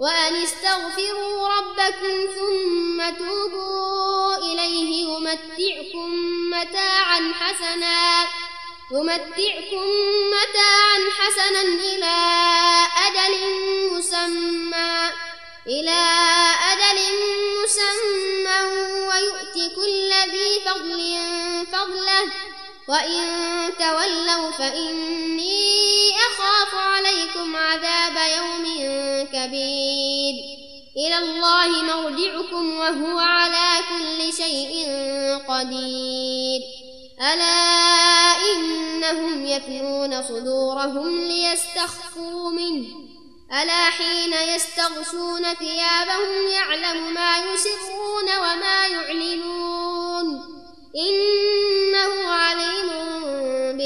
وأن استغفروا ربكم ثم توبوا إليه يمتعكم متاعا حسنا يمتعكم متاعا حسنا إلى أجل مسمى إلى أجل مسمى ويؤتي كل ذي فضل فضله. وإن تولوا فإني أخاف عليكم عذاب يوم كبير. إلى الله مرجعكم وهو على كل شيء قدير. ألا إنهم يثنون صدورهم ليستخفوا منه. ألا حين يستغشون ثيابهم يعلم ما يسرون وما يعلنون. إنه عليم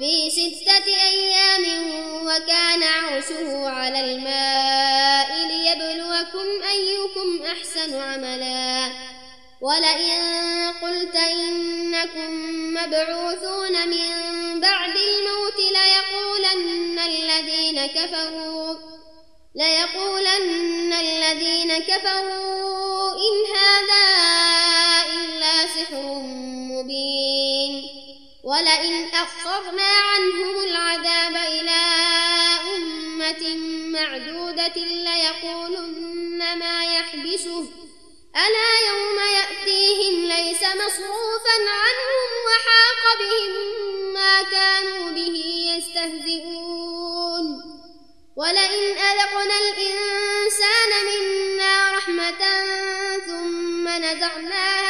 في ستة أيام وكان عرشه على الماء ليبلوكم أيكم أحسن عملا. ولئن قلت إنكم مبعوثون من بعد الموت ليقولن الذين كفروا ليقولن الذين كفروا إن هذا إلا سحر ولئن أخرنا عنهم العذاب إلى أمة معدودة ليقولن ما يحبسه. ألا يوم يأتيهم ليس مصروفا عنهم وحاق بهم ما كانوا به يستهزئون. ولئن أذقنا الإنسان منا رحمة ثم نزعناها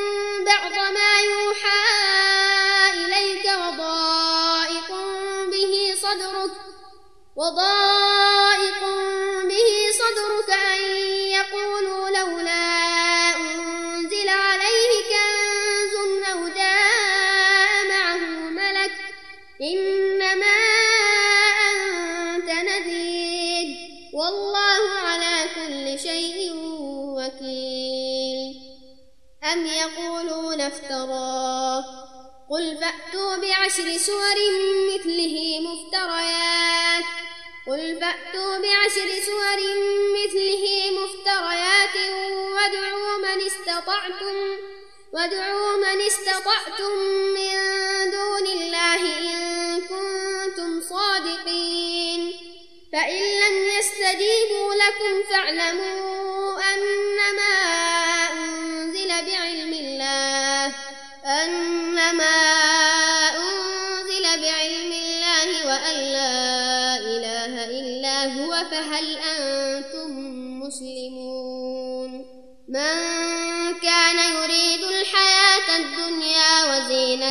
بعض ما يوحى إليك وضائق به صدرك وضائق فأتوا بعشر سور مثله مفتريات. قل فأتوا بعشر سور مثله مفتريات وادعوا من استطعتم وادعوا من استطعتم من دون الله إن كنتم صادقين. فإن لم يستجيبوا لكم فاعلموا أنما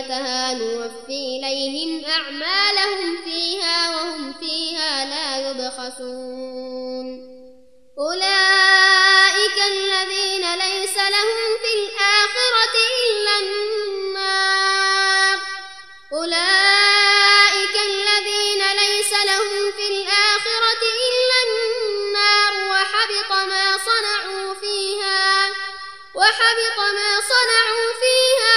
ليلتها نوفي إليهم أعمالهم فيها وهم فيها لا يبخسون. أولئك الذين ليس لهم في الآخرة إلا النار. أولئك الذين ليس لهم في الآخرة إلا النار. وحبط ما صنعوا فيها وحبط ما صنعوا فيها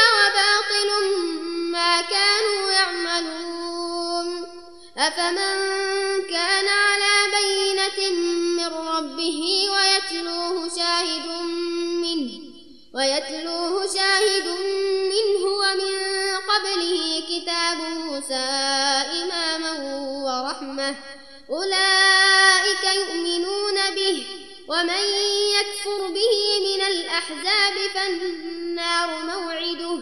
كانوا يعملون. أفمن كان على بينة من ربه ويتلوه شاهد منه ويتلوه شاهد منه ومن قبله كتاب موسى إماما ورحمة. أولئك يؤمنون به ومن يكفر به من الأحزاب فالنار موعده.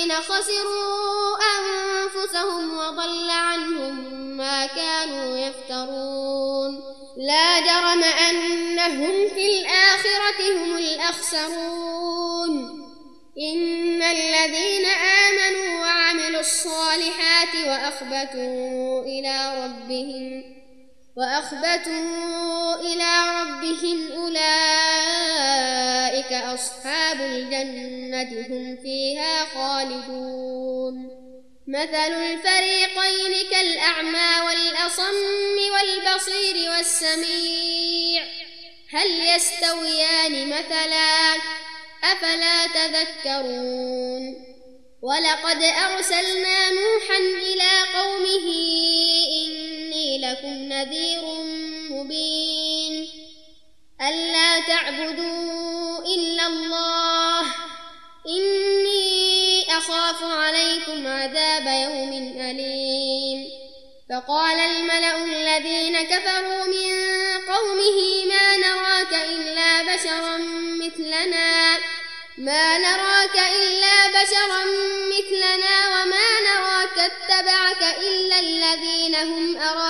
الذين خسروا أنفسهم وضل عنهم ما كانوا يفترون. لا جرم أنهم في الآخرة هم الأخسرون. إن الذين آمنوا وعملوا الصالحات وأخبتوا إلى ربهم وأخبتوا إلى ربهم أولئك أصحاب الجنة هم فيها خالدون. مثل الفريقين كالأعمى والأصم والبصير والسميع. هل يستويان مثلا؟ أفلا تذكرون. ولقد أرسلنا نوحا إلى قومه إني لكم نذير مبين. ألا تعبدوا إلا الله. إني أخاف عليكم عذاب يوم أليم. فقال الملأ الذين كفروا من قومه ما نراك إلا بشرا مثلنا. ما نراك إلا بشرا مثلنا. وما نراك اتبعك إلا الذين هم أراذلنا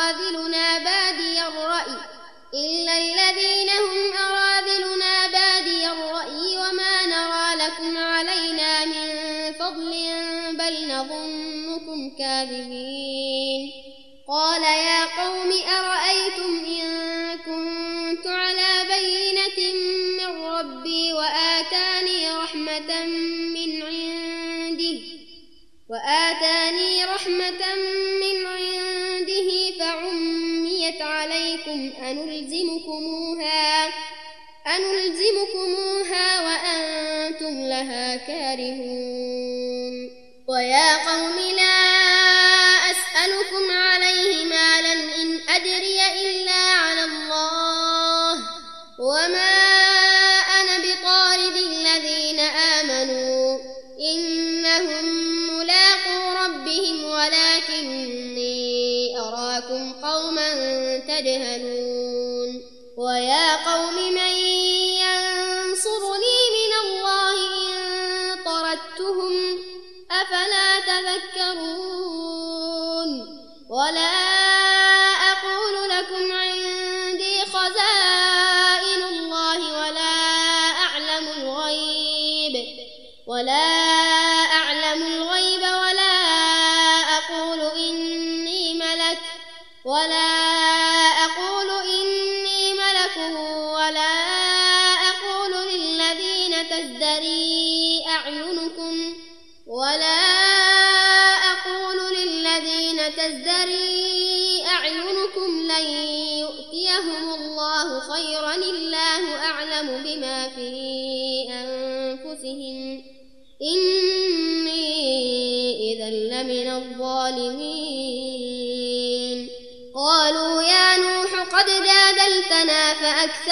نظنكم كاذبين قال يا قوم أرأيتم إن كنت على بينة من ربي وآتاني رحمة من عنده وآتاني رحمة من عنده فعميت عليكم أنلزمكموها أنلزمكموها وأنتم لها كارهون. ويا قوم لا تجهلون ويا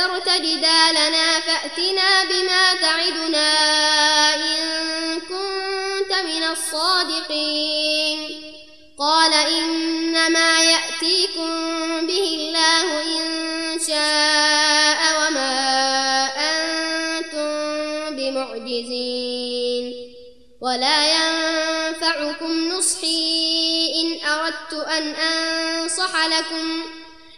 أكثرت جدالنا فأتنا بما تعدنا إن كنت من الصادقين. قال إنما يأتيكم به الله إن شاء وما أنتم بمعجزين. ولا ينفعكم نصحي إن أردت أن أنصح لكم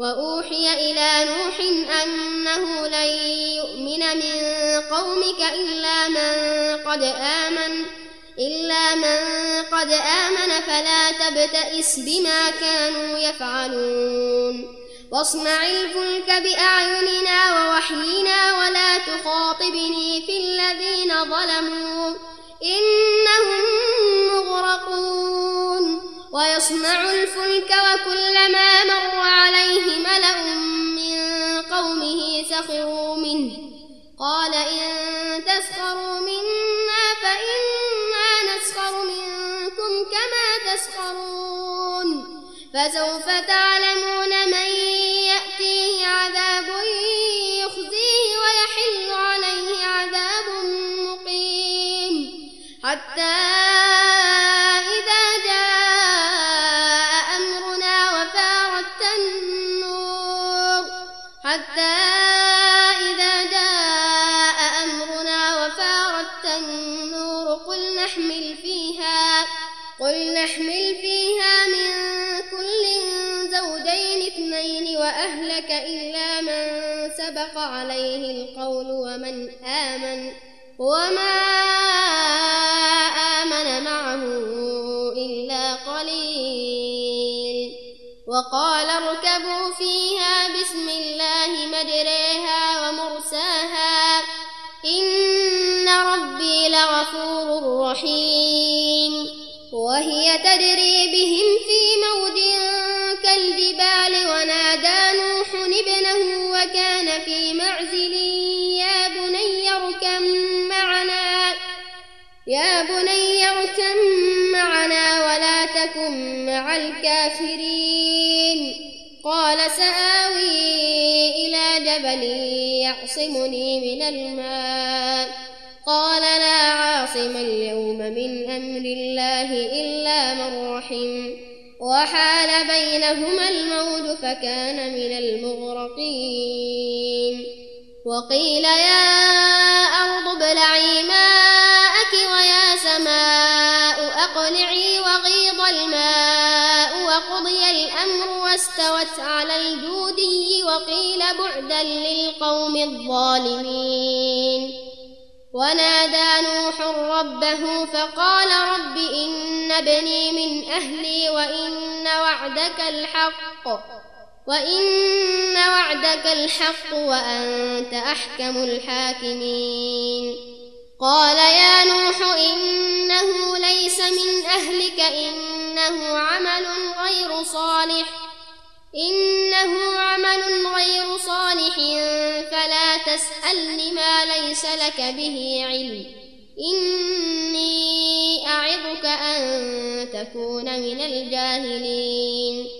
وأوحي إلى نوح أنه لن يؤمن من قومك إلا من قد آمن إلا من قد آمن فلا تبتئس بما كانوا يفعلون. واصنع الفلك بأعيننا ووحينا ولا تخاطبني في الذين ظلموا إنهم مغرقون. ويصنع الفلك قال إن تسخروا منا فإنا نسخر منكم كما تسخرون فسوف تعلمون من القول ومن آمن وما آمن معه إلا قليل وقال اركبوا فيها بسم الله مجريها ومرساها إن ربي لغفور رحيم وهي تجري بهم في يا بني اركم معنا ولا تكن مع الكافرين. قال سآوي إلى جبل يعصمني من الماء. قال لا عاصم اليوم من أمر الله إلا من رحم. وحال بينهما الموج فكان من المغرقين. وقيل يا أرض ابلعي ماءك ويا سماء أقلعي وغيض الماء وقضي الأمر واستوت على الجودي وقيل بعدا للقوم الظالمين. ونادى نوح ربه فقال رب إن ابني من أهلي وإن وعدك الحق. وإن وعدك الحق وأنت أحكم الحاكمين قال يا نوح إنه ليس من أهلك إنه عمل غير صالح إنه عمل غير صالح فلا تسألني ما ليس لك به علم إني أعظك أن تكون من الجاهلين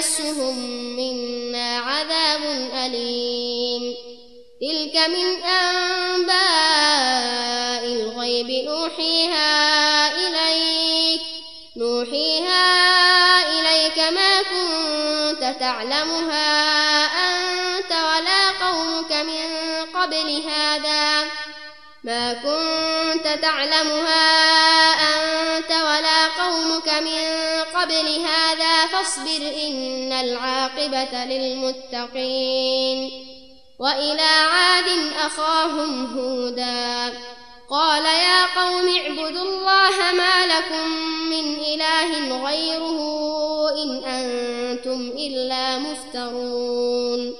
يمسهم منا عذاب أليم. تلك من أنباء الغيب نوحيها إليك. نوحيها إليك ما كنت تعلمها أنت ولا قومك من قبل هذا. ما كنت تعلمها هذا فاصبر إن العاقبة للمتقين وإلى عاد أخاهم هودا قال يا قوم اعبدوا الله ما لكم من إله غيره إن أنتم إلا مفترون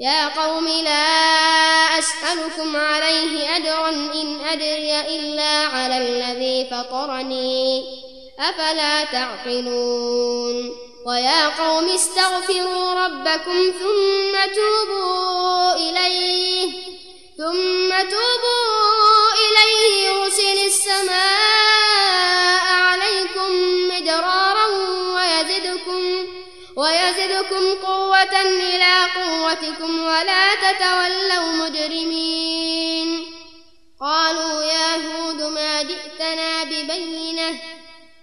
يا قوم لا أسألكم عليه أجرا إن أدري إلا على الذي فطرني أفلا تعقلون ويا قوم استغفروا ربكم ثم توبوا إليه ثم توبوا إليه يرسل السماء عليكم مدرارا ويزدكم ويزدكم قوة إلى قوتكم ولا تتولوا مجرمين. قالوا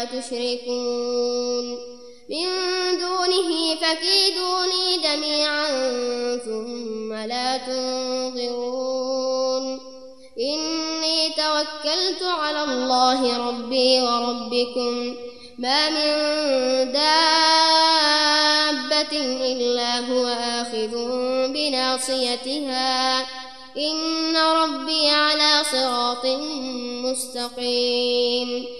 مما تشركون من دونه فكيدوني جميعا ثم لا تنظرون. إني توكلت على الله ربي وربكم. ما من دابة إلا هو آخذ بناصيتها. إن ربي على صراط مستقيم.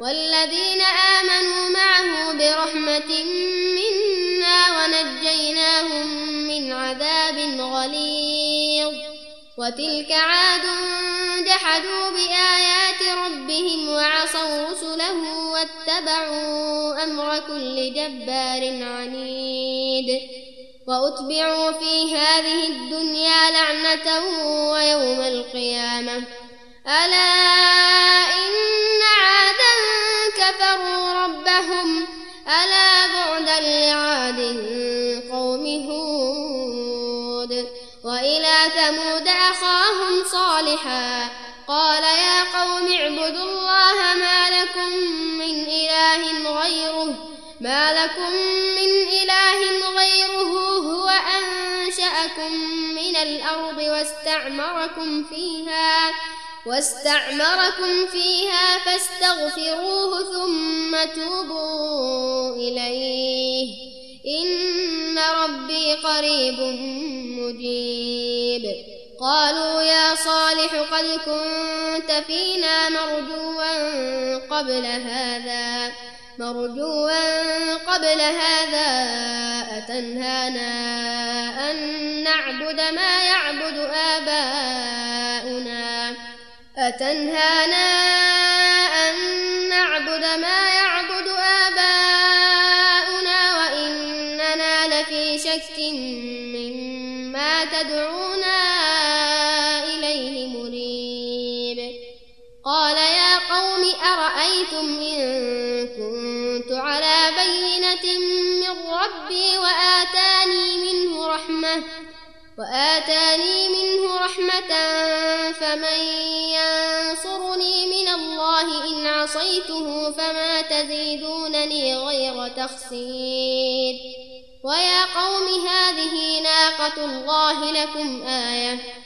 والذين آمنوا معه برحمة منا ونجيناهم من عذاب غليظ. وتلك عاد جحدوا بآيات ربهم وعصوا رسله واتبعوا أمر كل جبار عنيد. وأتبعوا في هذه الدنيا لعنة ويوم القيامة. ألا صالحا قال يا قوم اعبدوا الله ما لكم من إله غيره ما لكم من إله غيره هو أنشأكم من الأرض واستعمركم فيها واستعمركم فيها فاستغفروه ثم توبوا إليه. إن ربي قريب مجيب. قالوا يا صالح قد كنت فينا مرجوا قبل هذا. مرجوا قبل هذا أتنهانا أن نعبد ما يعبد آباؤنا. أتنهانا أن نعبد ما يعبد آباؤنا وإننا لفي شك مما تدعونا. قال يا قوم أرأيتم إن كنت على بينة من ربي وآتاني منه رحمة وآتاني منه رحمة فمن ينصرني من الله إن عصيته فما تزيدونني غير تخسير ويا قوم هذه ناقة الله لكم آية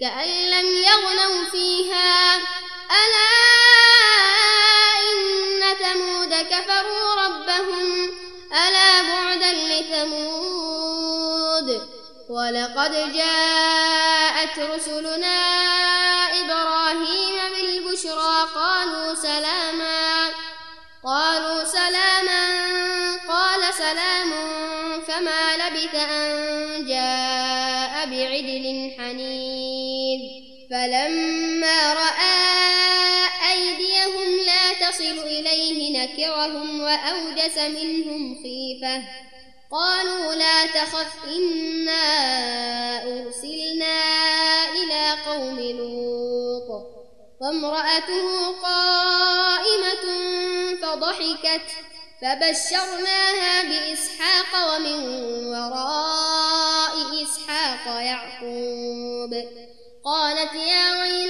كأن لم يغنوا فيها. ألا إن ثمود كفروا ربهم؟ ألا بعدا لثمود؟ ولقد جاءت رسلنا نكرهم وأوجس منهم خيفة. قالوا لا تخف إنا أرسلنا إلى قوم لوط. وامرأته قائمة فضحكت فبشرناها بإسحاق ومن وراء إسحاق يعقوب. قالت يا ويلتى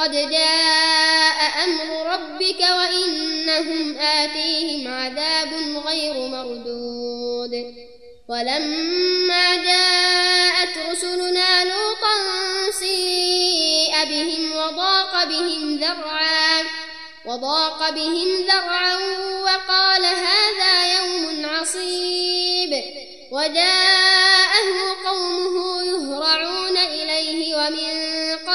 قد جاء أمر ربك وإنهم آتيهم عذاب غير مردود. ولما جاءت رسلنا لوطا سيء بهم وضاق بهم ذرعا وضاق بهم ذرعا وقال هذا يوم عصيب. وجاءه قومه يهرعون إليه ومن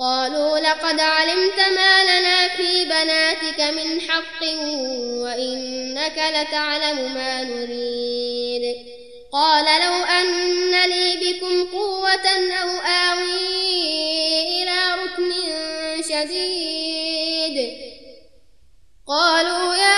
قالوا لقد علمت ما لنا في بناتك من حق وإنك لتعلم ما نريد. قال لو أن لي بكم قوة أو آوي إلى ركن شديد. قالوا يا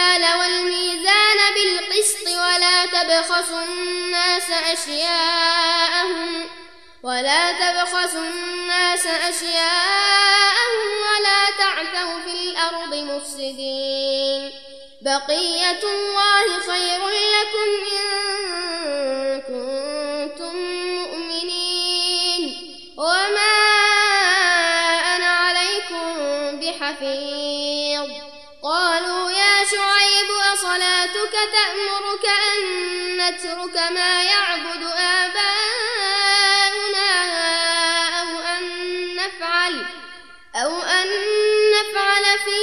المكيال والميزان بالقسط ولا تبخسوا الناس أشياءهم ولا تبخسوا الناس أشياءهم ولا تعثوا في الأرض مفسدين. بقية الله خير لكم إن أصلاتك تأمرك أن نترك ما يعبد آباؤنا أو أن نفعل أو أن نفعل في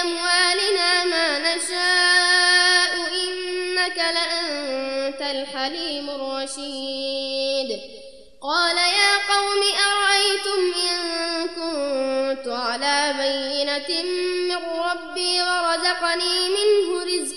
أموالنا ما نشاء إنك لأنت الحليم الرشيد. قال يا قوم أرأيتم إن كنت على بينة من ربي ورزقني منه رزقا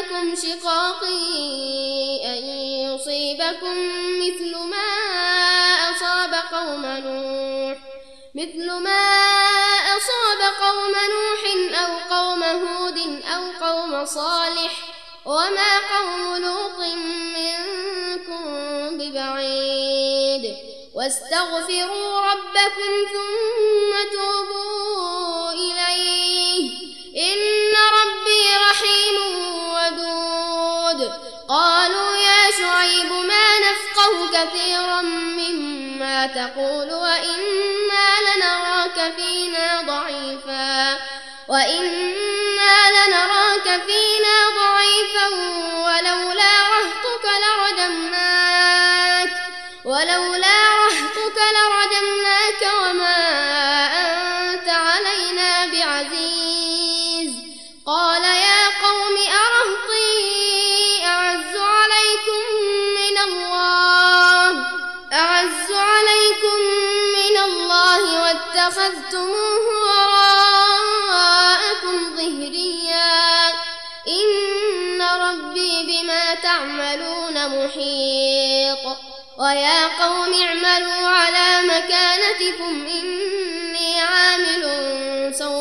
يجرمنكم شقاقي أن يصيبكم مثل ما أصاب قوم نوح مثل ما أصاب قوم نوح أو قوم هود أو قوم صالح وما قوم لوط منكم ببعيد. واستغفروا ربكم ثم توبوا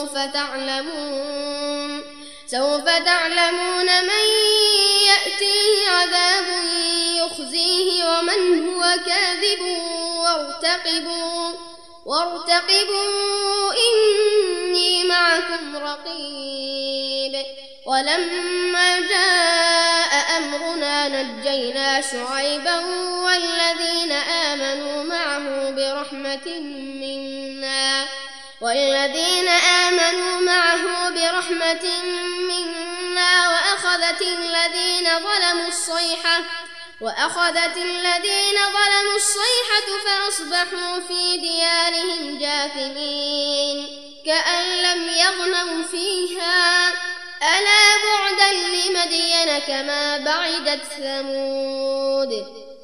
سوف تعلمون سوف تعلمون من يأتيه عذاب يخزيه ومن هو كاذب. وارتقبوا وارتقبوا إني معكم رقيب. ولما جاء أمرنا نجينا شعيبا والذين آمنوا معه برحمة منا. والذين آمنوا معه برحمة منا وأخذت الذين ظلموا الصيحة وأخذت الذين ظلموا الصيحة فأصبحوا في ديارهم جاثمين كأن لم يغنوا فيها. ألا بعدا لمدين كما بعدت ثمود.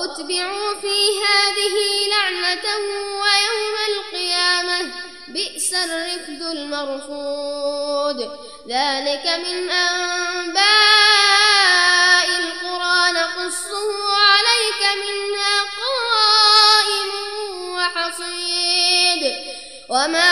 وأتبعوا في هذه لعنة ويوم القيامة بئس الرفد المرفود. ذلك من أنباء القرى نقصه عليك منها قائم وحصيد. وما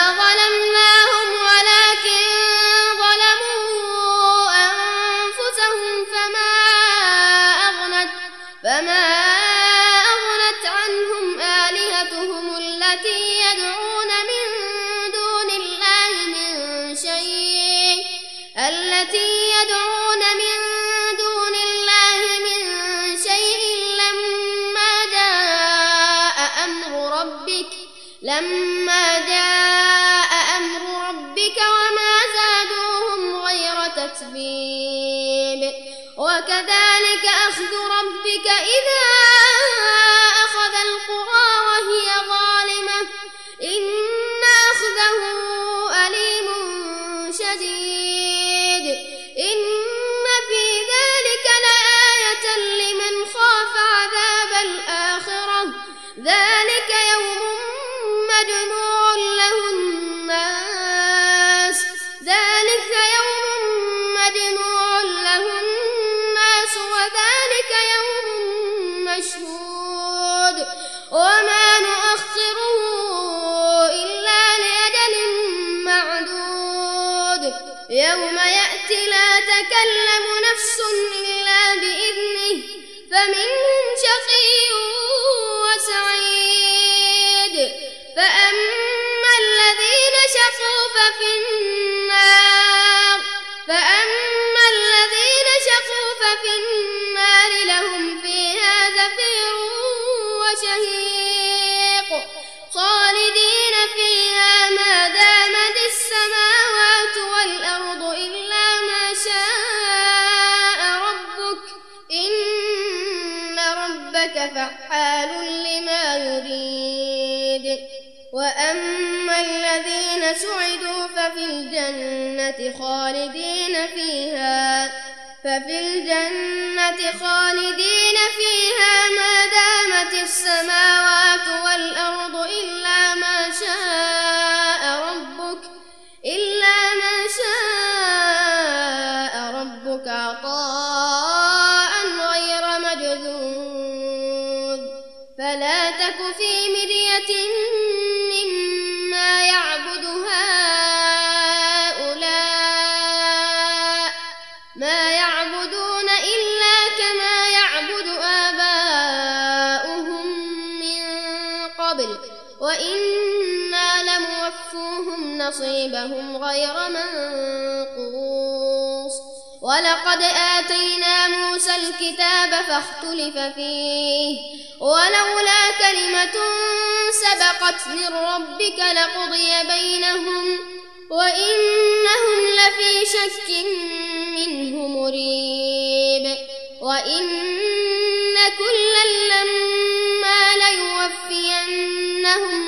لما جاء أمر ربك وما زادوهم غير تتبيب وكذلك أخذ ربك إذا فمنهم فعال لما يريد. وأما الذين سعدوا ففي الجنة خالدين فيها ففي الجنة خالدين فيها ما دامت السماوات والأرض إلا ما شاء. لموفوهم نصيبهم غير منقوص. ولقد آتينا موسى الكتاب فاختلف فيه. ولولا كلمة سبقت من ربك لقضي بينهم وإنهم لفي شك منه مريب. وإن كلا لما ليوفينهم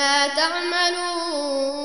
عما تعملون